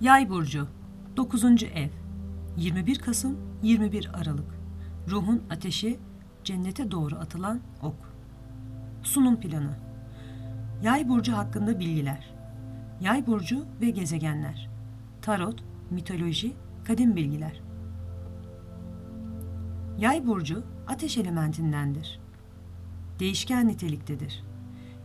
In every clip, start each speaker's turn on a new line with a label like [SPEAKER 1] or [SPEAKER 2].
[SPEAKER 1] Yay burcu 9. ev 21 Kasım 21 Aralık Ruhun ateşi cennete doğru atılan ok. Sunum planı. Yay burcu hakkında bilgiler. Yay burcu ve gezegenler. Tarot, mitoloji, kadim bilgiler. Yay burcu ateş elementindendir. Değişken niteliktedir.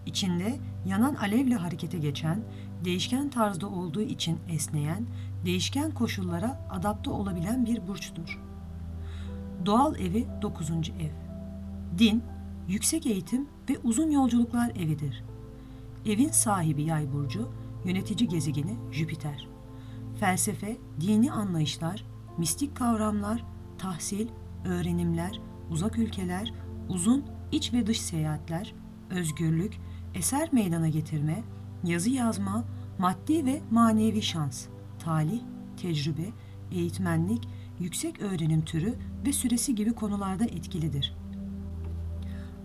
[SPEAKER 1] İçinde yanan alevle harekete geçen, değişken tarzda olduğu için esneyen, değişken koşullara adapte olabilen bir burçtur. Doğal evi 9. ev. Din, yüksek eğitim ve uzun yolculuklar evidir. Evin sahibi Yay burcu, yönetici gezegeni Jüpiter. Felsefe, dini anlayışlar, mistik kavramlar, tahsil, öğrenimler, uzak ülkeler, uzun iç ve dış seyahatler, özgürlük, eser meydana getirme, yazı yazma, maddi ve manevi şans, talih, tecrübe, eğitmenlik, yüksek öğrenim türü ve süresi gibi konularda etkilidir.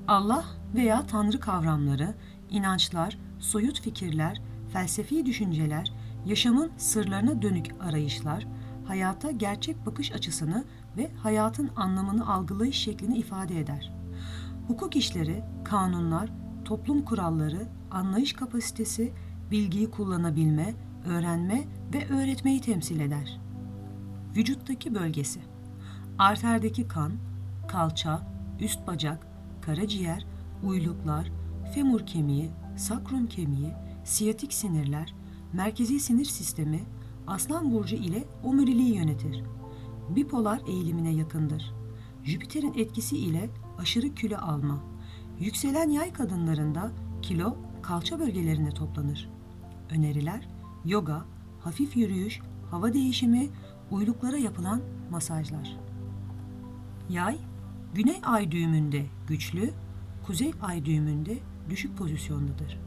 [SPEAKER 1] Allah veya Tanrı kavramları, inançlar, soyut fikirler, felsefi düşünceler, yaşamın sırlarına dönük arayışlar, hayata gerçek bakış açısını ve hayatın anlamını algılayış şeklini ifade eder. Hukuk işleri, kanunlar, toplum kuralları, anlayış kapasitesi, bilgiyi kullanabilme, öğrenme ve öğretmeyi temsil eder. Vücuttaki bölgesi Arterdeki kan, kalça, üst bacak, karaciğer, uyluklar, femur kemiği, sakrum kemiği, siyatik sinirler, merkezi sinir sistemi, aslan burcu ile omuriliği yönetir. Bipolar eğilimine yakındır. Jüpiter'in etkisi ile aşırı kilo alma. Yükselen yay kadınlarında kilo kalça bölgelerine toplanır. Öneriler yoga, hafif yürüyüş, hava değişimi, uyluklara yapılan masajlar. Yay, güney ay düğümünde güçlü, kuzey ay düğümünde düşük pozisyondadır.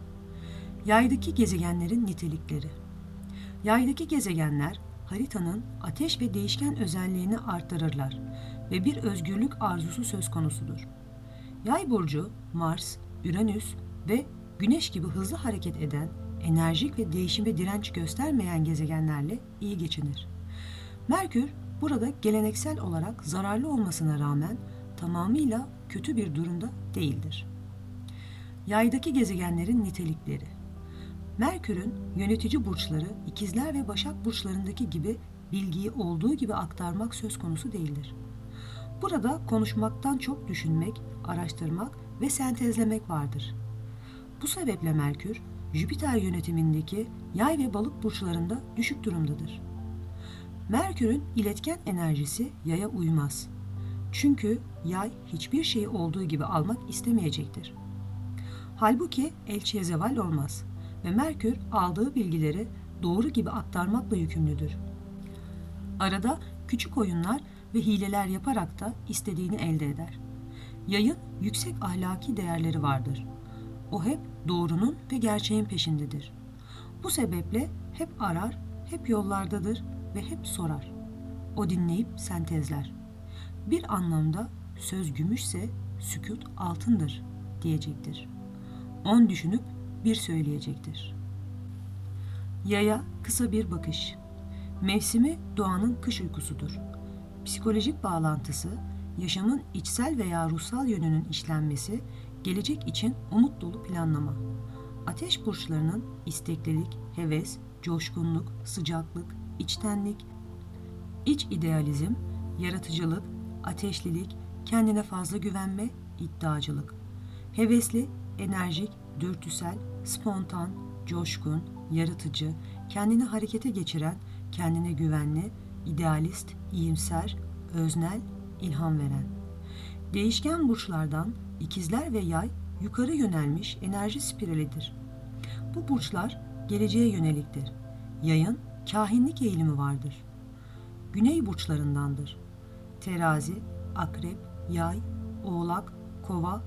[SPEAKER 1] Yaydaki gezegenlerin nitelikleri. Yaydaki gezegenler haritanın ateş ve değişken özelliğini artırırlar ve bir özgürlük arzusu söz konusudur. Yay burcu Mars, Uranüs ve Güneş gibi hızlı hareket eden, enerjik ve değişime direnç göstermeyen gezegenlerle iyi geçinir. Merkür burada geleneksel olarak zararlı olmasına rağmen tamamıyla kötü bir durumda değildir. Yaydaki gezegenlerin nitelikleri Merkür'ün yönetici burçları ikizler ve başak burçlarındaki gibi bilgiyi olduğu gibi aktarmak söz konusu değildir. Burada konuşmaktan çok düşünmek, araştırmak ve sentezlemek vardır. Bu sebeple Merkür, Jüpiter yönetimindeki yay ve balık burçlarında düşük durumdadır. Merkür'ün iletken enerjisi yaya uymaz. Çünkü yay hiçbir şeyi olduğu gibi almak istemeyecektir. Halbuki elçiye zeval olmaz ve Merkür aldığı bilgileri doğru gibi aktarmakla yükümlüdür. Arada küçük oyunlar ve hileler yaparak da istediğini elde eder. Yayın yüksek ahlaki değerleri vardır. O hep doğrunun ve gerçeğin peşindedir. Bu sebeple hep arar, hep yollardadır ve hep sorar. O dinleyip sentezler. Bir anlamda söz gümüşse sükut altındır diyecektir. On düşünüp bir söyleyecektir. Yaya kısa bir bakış. Mevsimi doğanın kış uykusudur. Psikolojik bağlantısı, yaşamın içsel veya ruhsal yönünün işlenmesi, gelecek için umut dolu planlama. Ateş burçlarının isteklilik, heves, coşkunluk, sıcaklık, içtenlik, iç idealizm, yaratıcılık, ateşlilik, kendine fazla güvenme, iddiacılık. Hevesli, enerjik, dürtüsel, spontan, coşkun, yaratıcı, kendini harekete geçiren, kendine güvenli, idealist, iyimser, öznel, ilham veren. Değişken burçlardan ikizler ve yay yukarı yönelmiş enerji spiralidir. Bu burçlar geleceğe yöneliktir. Yayın kahinlik eğilimi vardır. Güney burçlarındandır. Terazi, akrep, yay, oğlak, kova,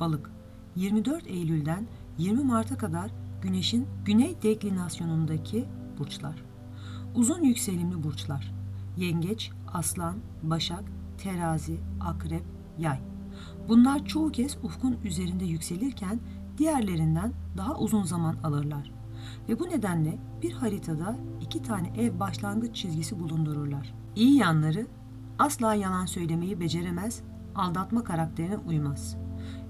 [SPEAKER 1] balık. 24 Eylül'den 20 Mart'a kadar Güneş'in güney deklinasyonundaki burçlar. Uzun yükselimli burçlar. Yengeç, Aslan, Başak, Terazi, Akrep, Yay. Bunlar çoğu kez ufkun üzerinde yükselirken diğerlerinden daha uzun zaman alırlar ve bu nedenle bir haritada iki tane ev başlangıç çizgisi bulundururlar. İyi yanları asla yalan söylemeyi beceremez, aldatma karakterine uymaz.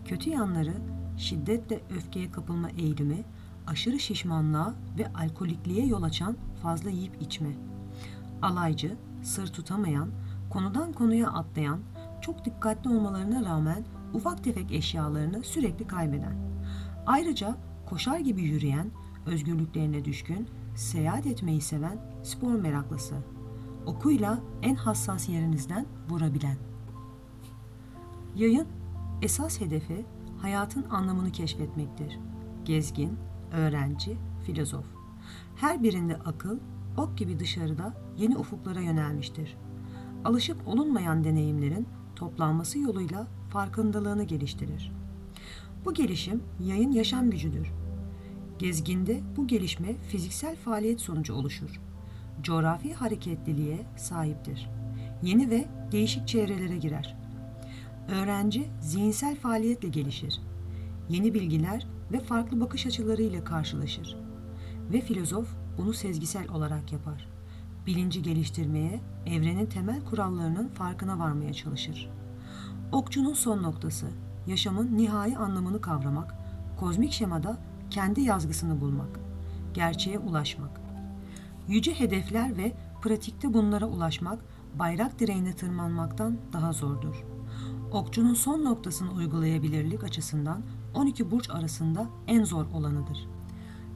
[SPEAKER 1] Kötü yanları şiddetle öfkeye kapılma eğilimi, aşırı şişmanlığa ve alkolikliğe yol açan fazla yiyip içme. Alaycı, sır tutamayan, konudan konuya atlayan, çok dikkatli olmalarına rağmen ufak tefek eşyalarını sürekli kaybeden. Ayrıca koşar gibi yürüyen, özgürlüklerine düşkün, seyahat etmeyi seven spor meraklısı. Okuyla en hassas yerinizden vurabilen. Yayın esas hedefi hayatın anlamını keşfetmektir. Gezgin, öğrenci, filozof. Her birinde akıl, ok gibi dışarıda yeni ufuklara yönelmiştir. Alışık olunmayan deneyimlerin toplanması yoluyla farkındalığını geliştirir. Bu gelişim yayın yaşam gücüdür. Gezginde bu gelişme fiziksel faaliyet sonucu oluşur. Coğrafi hareketliliğe sahiptir. Yeni ve değişik çevrelere girer. Öğrenci zihinsel faaliyetle gelişir. Yeni bilgiler ve farklı bakış açılarıyla karşılaşır. Ve filozof bunu sezgisel olarak yapar. Bilinci geliştirmeye, evrenin temel kurallarının farkına varmaya çalışır. Okçunun son noktası, yaşamın nihai anlamını kavramak, kozmik şemada kendi yazgısını bulmak, gerçeğe ulaşmak. Yüce hedefler ve pratikte bunlara ulaşmak, bayrak direğine tırmanmaktan daha zordur. Okçunun son noktasını uygulayabilirlik açısından 12 burç arasında en zor olanıdır.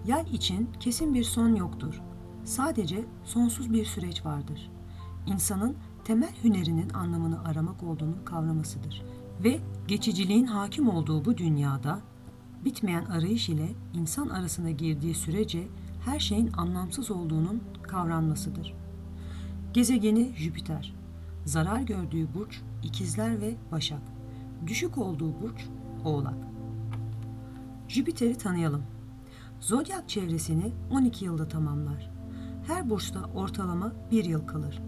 [SPEAKER 1] Yay için kesin bir son yoktur. Sadece sonsuz bir süreç vardır. İnsanın temel hünerinin anlamını aramak olduğunu kavramasıdır. Ve geçiciliğin hakim olduğu bu dünyada bitmeyen arayış ile insan arasına girdiği sürece her şeyin anlamsız olduğunun kavranmasıdır. Gezegeni Jüpiter, zarar gördüğü burç İkizler ve Başak, düşük olduğu burç Oğlak. Jüpiter'i tanıyalım. Zodyak çevresini 12 yılda tamamlar. Her burçta ortalama bir yıl kalır.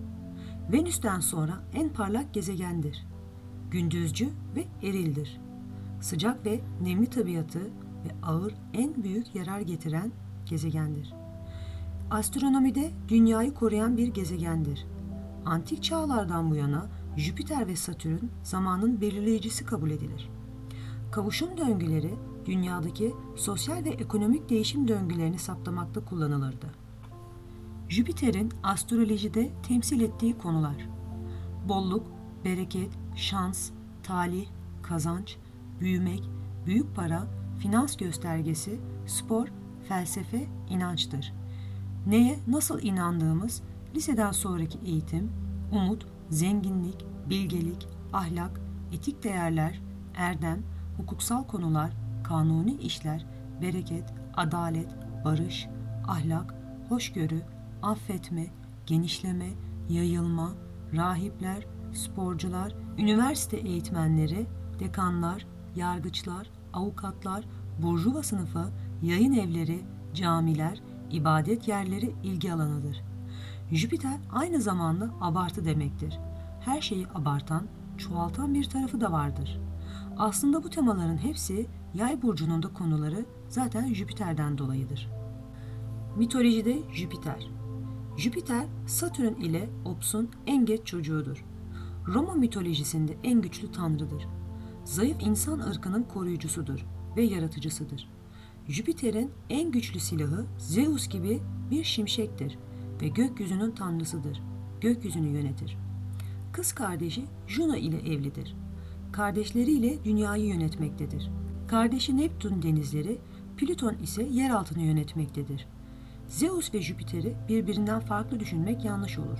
[SPEAKER 1] Venüs'ten sonra en parlak gezegendir. Gündüzcü ve erildir. Sıcak ve nemli tabiatı ve ağır en büyük yarar getiren gezegendir. Astronomide dünyayı koruyan bir gezegendir. Antik çağlardan bu yana Jüpiter ve Satürn zamanın belirleyicisi kabul edilir. Kavuşum döngüleri dünyadaki sosyal ve ekonomik değişim döngülerini saptamakta kullanılırdı. Jüpiter'in astrolojide temsil ettiği konular bolluk, bereket, şans, talih, kazanç, büyümek, büyük para, finans göstergesi, spor, felsefe, inançtır. Neye nasıl inandığımız, liseden sonraki eğitim, umut, zenginlik, bilgelik, ahlak, etik değerler, erdem, hukuksal konular, kanuni işler, bereket, adalet, barış, ahlak, hoşgörü, affetme, genişleme, yayılma, rahipler, sporcular, üniversite eğitmenleri, dekanlar, yargıçlar, avukatlar, burjuva sınıfı, yayın evleri, camiler, ibadet yerleri ilgi alanıdır. Jüpiter aynı zamanda abartı demektir. Her şeyi abartan, çoğaltan bir tarafı da vardır. Aslında bu temaların hepsi Yay burcunun da konuları zaten Jüpiter'den dolayıdır. Mitolojide Jüpiter. Jüpiter, Satürn ile Ops'un en geç çocuğudur. Roma mitolojisinde en güçlü tanrıdır. Zayıf insan ırkının koruyucusudur ve yaratıcısıdır. Jüpiter'in en güçlü silahı Zeus gibi bir şimşektir ve gökyüzünün tanrısıdır. Gökyüzünü yönetir. Kız kardeşi Juno ile evlidir. Kardeşleriyle dünyayı yönetmektedir. Kardeşi Neptün denizleri, Plüton ise yer altını yönetmektedir. Zeus ve Jüpiter'i birbirinden farklı düşünmek yanlış olur.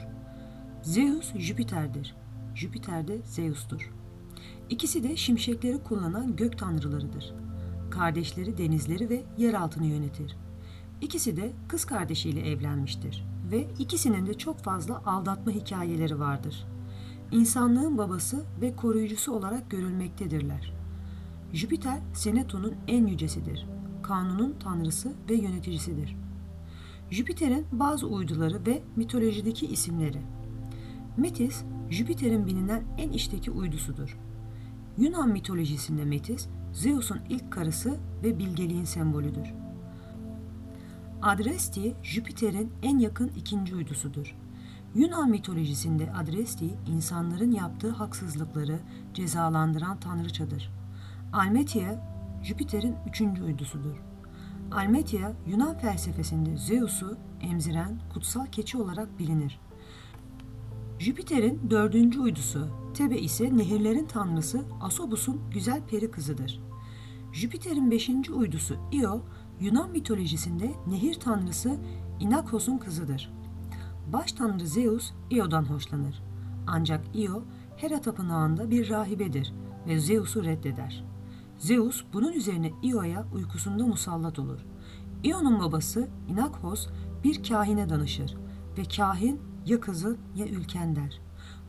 [SPEAKER 1] Zeus Jüpiter'dir. Jüpiter de Zeus'tur. İkisi de şimşekleri kullanan gök tanrılarıdır. Kardeşleri denizleri ve yer altını yönetir. İkisi de kız kardeşiyle evlenmiştir ve ikisinin de çok fazla aldatma hikayeleri vardır. İnsanlığın babası ve koruyucusu olarak görülmektedirler. Jüpiter, Seneton'un en yücesidir. Kanunun tanrısı ve yöneticisidir. Jüpiter'in bazı uyduları ve mitolojideki isimleri. Metis, Jüpiter'in bilinen en içteki uydusudur. Yunan mitolojisinde Metis, Zeus'un ilk karısı ve bilgeliğin sembolüdür. Adresti, Jüpiter'in en yakın ikinci uydusudur. Yunan mitolojisinde Adresti, insanların yaptığı haksızlıkları cezalandıran tanrıçadır. Almetia, Jüpiter'in üçüncü uydusudur. Almetia, Yunan felsefesinde Zeus'u emziren kutsal keçi olarak bilinir. Jüpiter'in dördüncü uydusu, Tebe ise nehirlerin tanrısı Asobus'un güzel peri kızıdır. Jüpiter'in beşinci uydusu Io, Yunan mitolojisinde nehir tanrısı Inakos'un kızıdır. Baş tanrı Zeus Io'dan hoşlanır. Ancak Io, Hera tapınağında bir rahibedir ve Zeus'u reddeder. Zeus bunun üzerine Io'ya uykusunda musallat olur. Io'nun babası Inakos bir kahine danışır ve kahin ya kızı ya ülken der.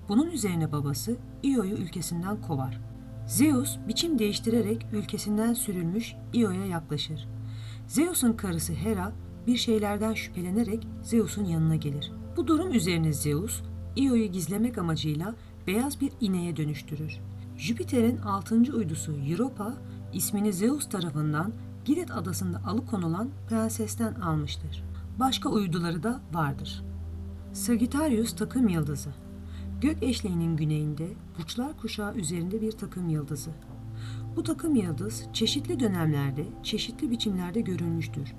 [SPEAKER 1] Bunun üzerine babası Io'yu ülkesinden kovar. Zeus biçim değiştirerek ülkesinden sürülmüş Io'ya yaklaşır. Zeus'un karısı Hera bir şeylerden şüphelenerek Zeus'un yanına gelir. Bu durum üzerine Zeus, Io'yu gizlemek amacıyla beyaz bir ineğe dönüştürür. Jüpiter'in altıncı uydusu Europa, ismini Zeus tarafından Girit adasında alıkonulan prensesten almıştır. Başka uyduları da vardır. Sagittarius takım yıldızı. Gök eşleğinin güneyinde burçlar kuşağı üzerinde bir takım yıldızı. Bu takım yıldız çeşitli dönemlerde, çeşitli biçimlerde görülmüştür.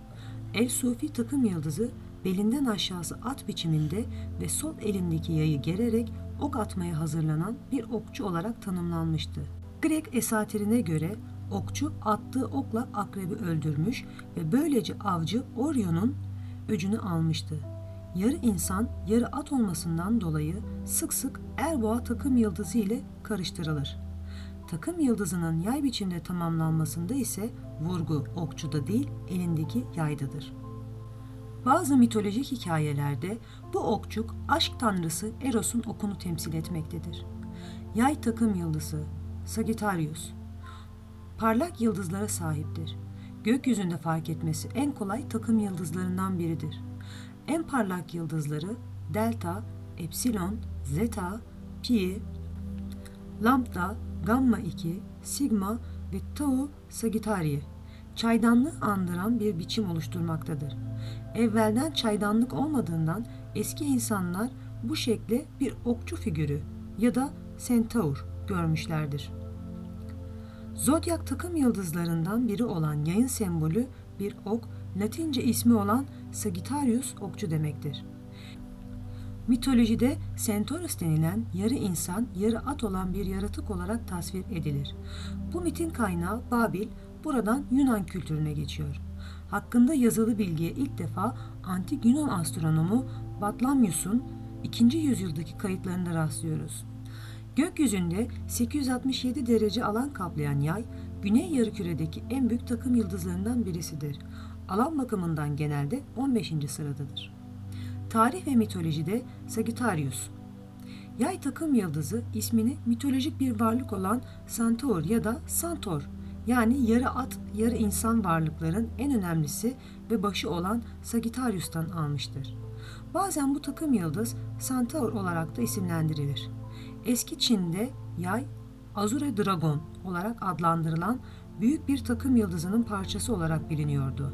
[SPEAKER 1] El Sufi takım yıldızı belinden aşağısı at biçiminde ve sol elindeki yayı gererek ok atmaya hazırlanan bir okçu olarak tanımlanmıştı. Grek esatirine göre okçu attığı okla akrebi öldürmüş ve böylece avcı Orion'un öcünü almıştı. Yarı insan, yarı at olmasından dolayı sık sık Erboğa takım yıldızı ile karıştırılır. Takım yıldızının yay biçimde tamamlanmasında ise vurgu okçuda değil elindeki yaydadır. Bazı mitolojik hikayelerde bu okçuk aşk tanrısı Eros'un okunu temsil etmektedir. Yay takım yıldızı Sagittarius parlak yıldızlara sahiptir. Gökyüzünde fark etmesi en kolay takım yıldızlarından biridir. En parlak yıldızları delta, epsilon, zeta, pi, lambda, gamma 2, sigma ve tau Sagittarius çaydanlığı andıran bir biçim oluşturmaktadır. Evvelden çaydanlık olmadığından eski insanlar bu şekle bir okçu figürü ya da centaur görmüşlerdir. Zodyak takım yıldızlarından biri olan yayın sembolü bir ok, Latince ismi olan Sagittarius okçu demektir. Mitolojide Centaurus denilen yarı insan, yarı at olan bir yaratık olarak tasvir edilir. Bu mitin kaynağı Babil, buradan Yunan kültürüne geçiyor. Hakkında yazılı bilgiye ilk defa antik Yunan astronomu Batlamyus'un 2. yüzyıldaki kayıtlarında rastlıyoruz. Gökyüzünde 867 derece alan kaplayan yay, güney yarımküredeki en büyük takım yıldızlarından birisidir. Alan bakımından genelde 15. sıradadır. Tarih ve mitolojide Sagittarius. Yay takım yıldızı ismini mitolojik bir varlık olan Centaur ya da Santor yani yarı at, yarı insan varlıkların en önemlisi ve başı olan Sagittarius'tan almıştır. Bazen bu takım yıldız Centaur olarak da isimlendirilir. Eski Çin'de yay, Azure Dragon olarak adlandırılan büyük bir takım yıldızının parçası olarak biliniyordu.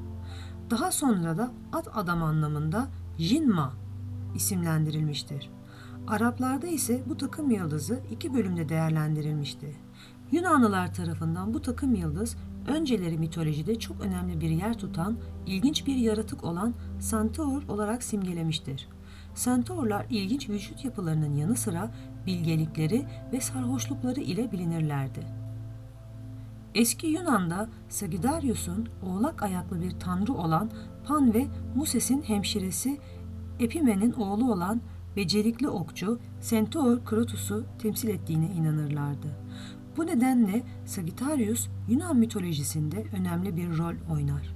[SPEAKER 1] Daha sonra da at adam anlamında Jinma isimlendirilmiştir. Araplarda ise bu takım yıldızı iki bölümde değerlendirilmişti. Yunanlılar tarafından bu takım yıldız önceleri mitolojide çok önemli bir yer tutan ilginç bir yaratık olan Centaur olarak simgelemiştir. Centaurlar ilginç vücut yapılarının yanı sıra bilgelikleri ve sarhoşlukları ile bilinirlerdi. Eski Yunan'da Sagittarius'un oğlak ayaklı bir tanrı olan Pan ve Muses'in hemşiresi Epime'nin oğlu olan becerikli okçu Centaur Kratus'u temsil ettiğine inanırlardı. Bu nedenle Sagittarius Yunan mitolojisinde önemli bir rol oynar.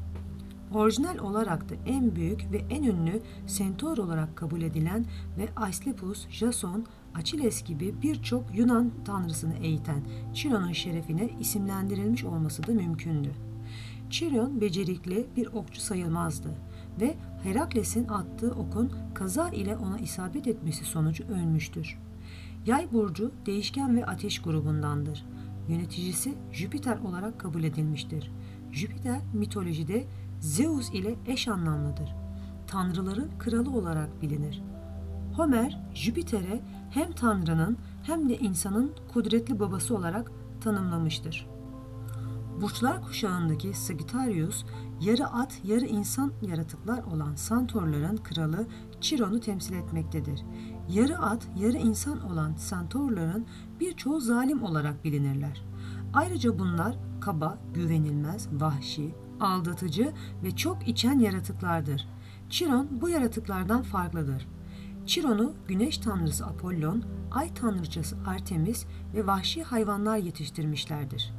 [SPEAKER 1] Orijinal olarak da en büyük ve en ünlü Centaur olarak kabul edilen ve Asclepius, Jason, Achilles gibi birçok Yunan tanrısını eğiten Chiron'un şerefine isimlendirilmiş olması da mümkündü. Chiron becerikli bir okçu sayılmazdı ve Herakles'in attığı okun kaza ile ona isabet etmesi sonucu ölmüştür. Yay burcu değişken ve ateş grubundandır. Yöneticisi Jüpiter olarak kabul edilmiştir. Jüpiter mitolojide Zeus ile eş anlamlıdır. Tanrıların kralı olarak bilinir. Homer, Jüpiter'e hem Tanrı'nın hem de insanın kudretli babası olarak tanımlamıştır. Burçlar kuşağındaki Sagittarius, yarı at, yarı insan yaratıklar olan Santorların kralı Chiron'u temsil etmektedir. Yarı at, yarı insan olan Santorların birçoğu zalim olarak bilinirler. Ayrıca bunlar kaba, güvenilmez, vahşi, aldatıcı ve çok içen yaratıklardır. Chiron bu yaratıklardan farklıdır. Chiron'u güneş tanrısı Apollon, ay tanrıçası Artemis ve vahşi hayvanlar yetiştirmişlerdir.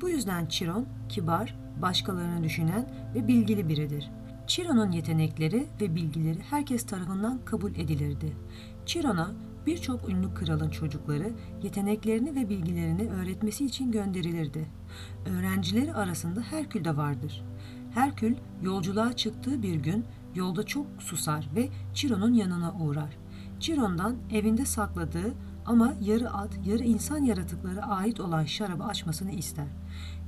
[SPEAKER 1] Bu yüzden Chiron kibar, başkalarını düşünen ve bilgili biridir. Chiron'un yetenekleri ve bilgileri herkes tarafından kabul edilirdi. Chiron'a birçok ünlü kralın çocukları yeteneklerini ve bilgilerini öğretmesi için gönderilirdi. Öğrencileri arasında Herkül de vardır. Herkül yolculuğa çıktığı bir gün yolda çok susar ve Chiron'un yanına uğrar. Chiron'dan evinde sakladığı ama yarı at, yarı insan yaratıklara ait olan şarabı açmasını ister.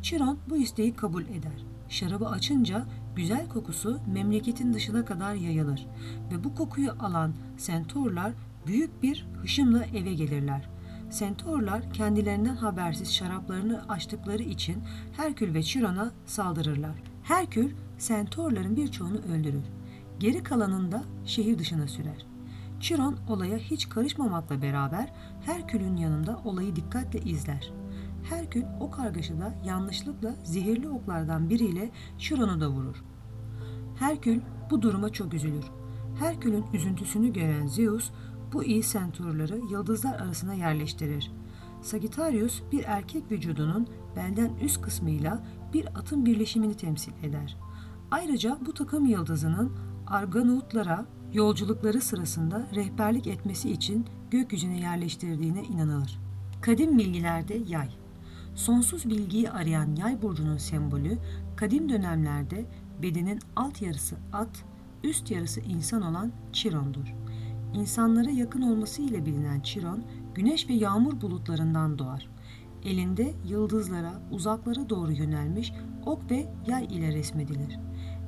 [SPEAKER 1] Chiron bu isteği kabul eder. Şarabı açınca güzel kokusu memleketin dışına kadar yayılır ve bu kokuyu alan sentorlar büyük bir hışımla eve gelirler. Sentorlar kendilerinden habersiz şaraplarını açtıkları için Herkül ve Chiron'a saldırırlar. Herkül sentorların birçoğunu öldürür. Geri kalanını da şehir dışına sürer. Chiron olaya hiç karışmamakla beraber Herkül'ün yanında olayı dikkatle izler. Herkül o kargaşada yanlışlıkla zehirli oklardan biriyle Chiron'u da vurur. Herkül bu duruma çok üzülür. Herkül'ün üzüntüsünü gören Zeus bu iyi senturları yıldızlar arasına yerleştirir. Sagittarius bir erkek vücudunun belden üst kısmıyla bir atın birleşimini temsil eder. Ayrıca bu takım yıldızının Argonautlara yolculukları sırasında rehberlik etmesi için gökyüzüne yerleştirdiğine inanılır. Kadim bilgilerde yay. Sonsuz bilgiyi arayan yay burcunun sembolü kadim dönemlerde bedenin alt yarısı at, üst yarısı insan olan Chiron'dur. İnsanlara yakın olması ile bilinen Chiron, güneş ve yağmur bulutlarından doğar. Elinde yıldızlara, uzaklara doğru yönelmiş ok ve yay ile resmedilir.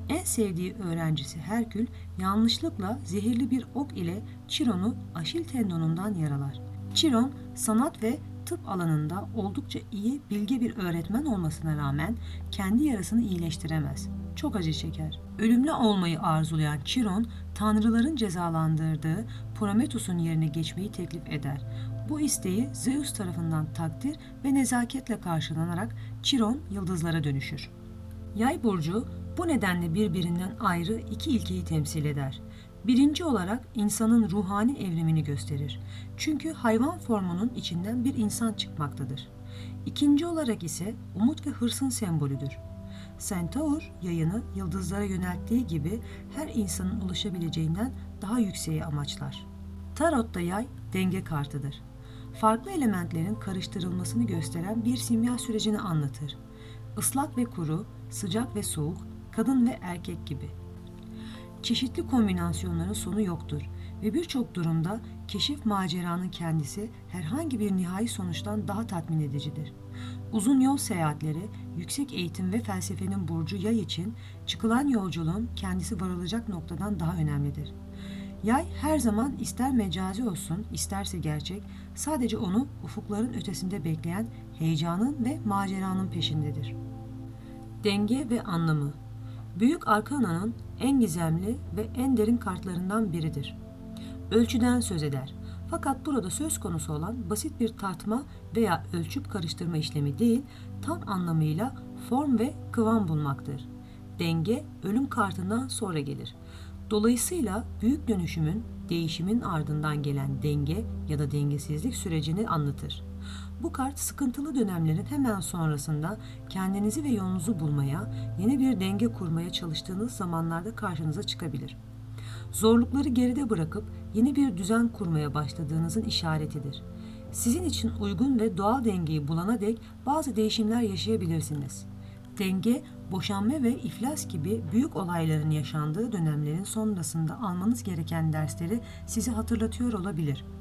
[SPEAKER 1] En sevdiği öğrencisi Herkül yanlışlıkla zehirli bir ok ile Chiron'u aşil tendonundan yaralar. Chiron sanat ve tıp alanında oldukça iyi bilge bir öğretmen olmasına rağmen kendi yarasını iyileştiremez. Çok acı çeker. Ölümlü olmayı arzulayan Chiron, tanrıların cezalandırdığı Prometheus'un yerine geçmeyi teklif eder. Bu isteği Zeus tarafından takdir ve nezaketle karşılanarak Chiron yıldızlara dönüşür. Yay burcu bu nedenle birbirinden ayrı iki ilkeyi temsil eder. Birinci olarak insanın ruhani evrimini gösterir. Çünkü hayvan formunun içinden bir insan çıkmaktadır. İkinci olarak ise umut ve hırsın sembolüdür. Centaur yayını yıldızlara yönelttiği gibi her insanın ulaşabileceğinden daha yükseğe amaçlar. Tarotta yay denge kartıdır. Farklı elementlerin karıştırılmasını gösteren bir simya sürecini anlatır. Islak ve kuru, sıcak ve soğuk, kadın ve erkek gibi. Çeşitli kombinasyonların sonu yoktur ve birçok durumda keşif maceranın kendisi herhangi bir nihai sonuçtan daha tatmin edicidir. Uzun yol seyahatleri, yüksek eğitim ve felsefenin burcu yay için çıkılan yolculuğun kendisi varılacak noktadan daha önemlidir. Yay her zaman ister mecazi olsun, isterse gerçek, sadece onu ufukların ötesinde bekleyen heyecanın ve maceranın peşindedir. Denge ve anlamı Büyük Arkana'nın en gizemli ve en derin kartlarından biridir. Ölçüden söz eder. Fakat burada söz konusu olan basit bir tartma veya ölçüp karıştırma işlemi değil, tam anlamıyla form ve kıvam bulmaktır. Denge ölüm kartından sonra gelir. Dolayısıyla büyük dönüşümün, değişimin ardından gelen denge ya da dengesizlik sürecini anlatır. Bu kart sıkıntılı dönemlerin hemen sonrasında kendinizi ve yolunuzu bulmaya, yeni bir denge kurmaya çalıştığınız zamanlarda karşınıza çıkabilir. Zorlukları geride bırakıp yeni bir düzen kurmaya başladığınızın işaretidir. Sizin için uygun ve doğal dengeyi bulana dek bazı değişimler yaşayabilirsiniz. Denge, boşanma ve iflas gibi büyük olayların yaşandığı dönemlerin sonrasında almanız gereken dersleri sizi hatırlatıyor olabilir.''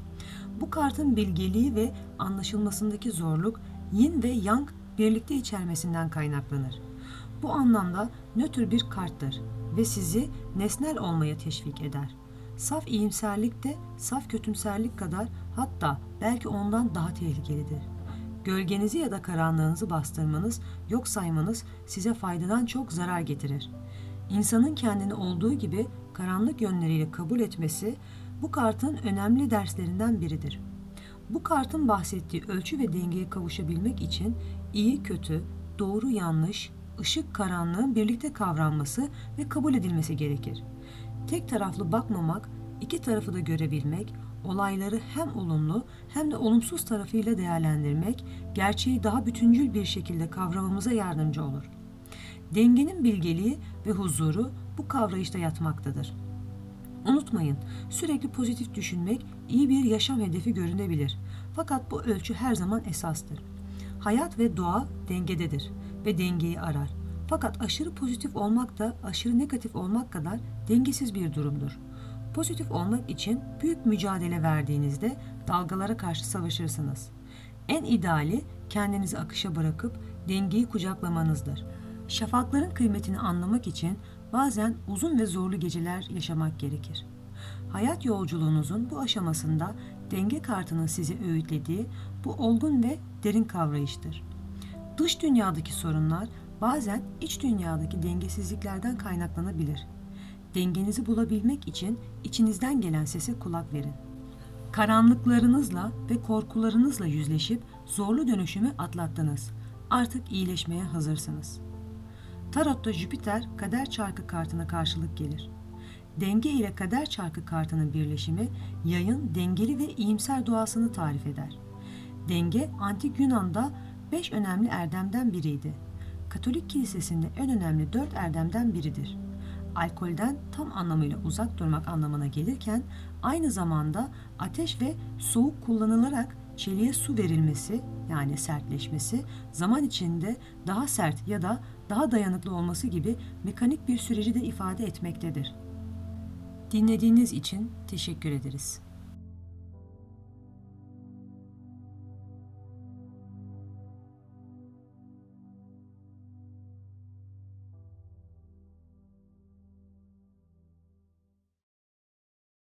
[SPEAKER 1] Bu kartın bilgeliği ve anlaşılmasındaki zorluk yin ve yang birlikte içermesinden kaynaklanır. Bu anlamda nötr bir karttır ve sizi nesnel olmaya teşvik eder. Saf iyimserlik de saf kötümserlik kadar hatta belki ondan daha tehlikelidir. Gölgenizi ya da karanlığınızı bastırmanız, yok saymanız size faydadan çok zarar getirir. İnsanın kendini olduğu gibi karanlık yönleriyle kabul etmesi bu kartın önemli derslerinden biridir. Bu kartın bahsettiği ölçü ve dengeye kavuşabilmek için iyi kötü, doğru yanlış, ışık karanlığın birlikte kavranması ve kabul edilmesi gerekir. Tek taraflı bakmamak, iki tarafı da görebilmek, olayları hem olumlu hem de olumsuz tarafıyla değerlendirmek, gerçeği daha bütüncül bir şekilde kavramamıza yardımcı olur. Dengenin bilgeliği ve huzuru bu kavrayışta yatmaktadır. Unutmayın, sürekli pozitif düşünmek iyi bir yaşam hedefi görünebilir. Fakat bu ölçü her zaman esastır. Hayat ve doğa dengededir ve dengeyi arar. Fakat aşırı pozitif olmak da aşırı negatif olmak kadar dengesiz bir durumdur. Pozitif olmak için büyük mücadele verdiğinizde dalgalara karşı savaşırsınız. En ideali kendinizi akışa bırakıp dengeyi kucaklamanızdır. Şafakların kıymetini anlamak için bazen uzun ve zorlu geceler yaşamak gerekir. Hayat yolculuğunuzun bu aşamasında denge kartının sizi öğütlediği bu olgun ve derin kavrayıştır. Dış dünyadaki sorunlar bazen iç dünyadaki dengesizliklerden kaynaklanabilir. Dengenizi bulabilmek için içinizden gelen sese kulak verin. Karanlıklarınızla ve korkularınızla yüzleşip zorlu dönüşümü atlattınız. Artık iyileşmeye hazırsınız. Tarot'ta Jüpiter kader çarkı kartına karşılık gelir. Denge ile kader çarkı kartının birleşimi yayın dengeli ve iyimser doğasını tarif eder. Denge antik Yunan'da beş önemli erdemden biriydi. Katolik kilisesinde en önemli dört erdemden biridir. Alkolden tam anlamıyla uzak durmak anlamına gelirken aynı zamanda ateş ve soğuk kullanılarak çeliğe su verilmesi yani sertleşmesi zaman içinde daha sert ya da daha dayanıklı olması gibi mekanik bir süreci de ifade etmektedir. Dinlediğiniz için teşekkür ederiz.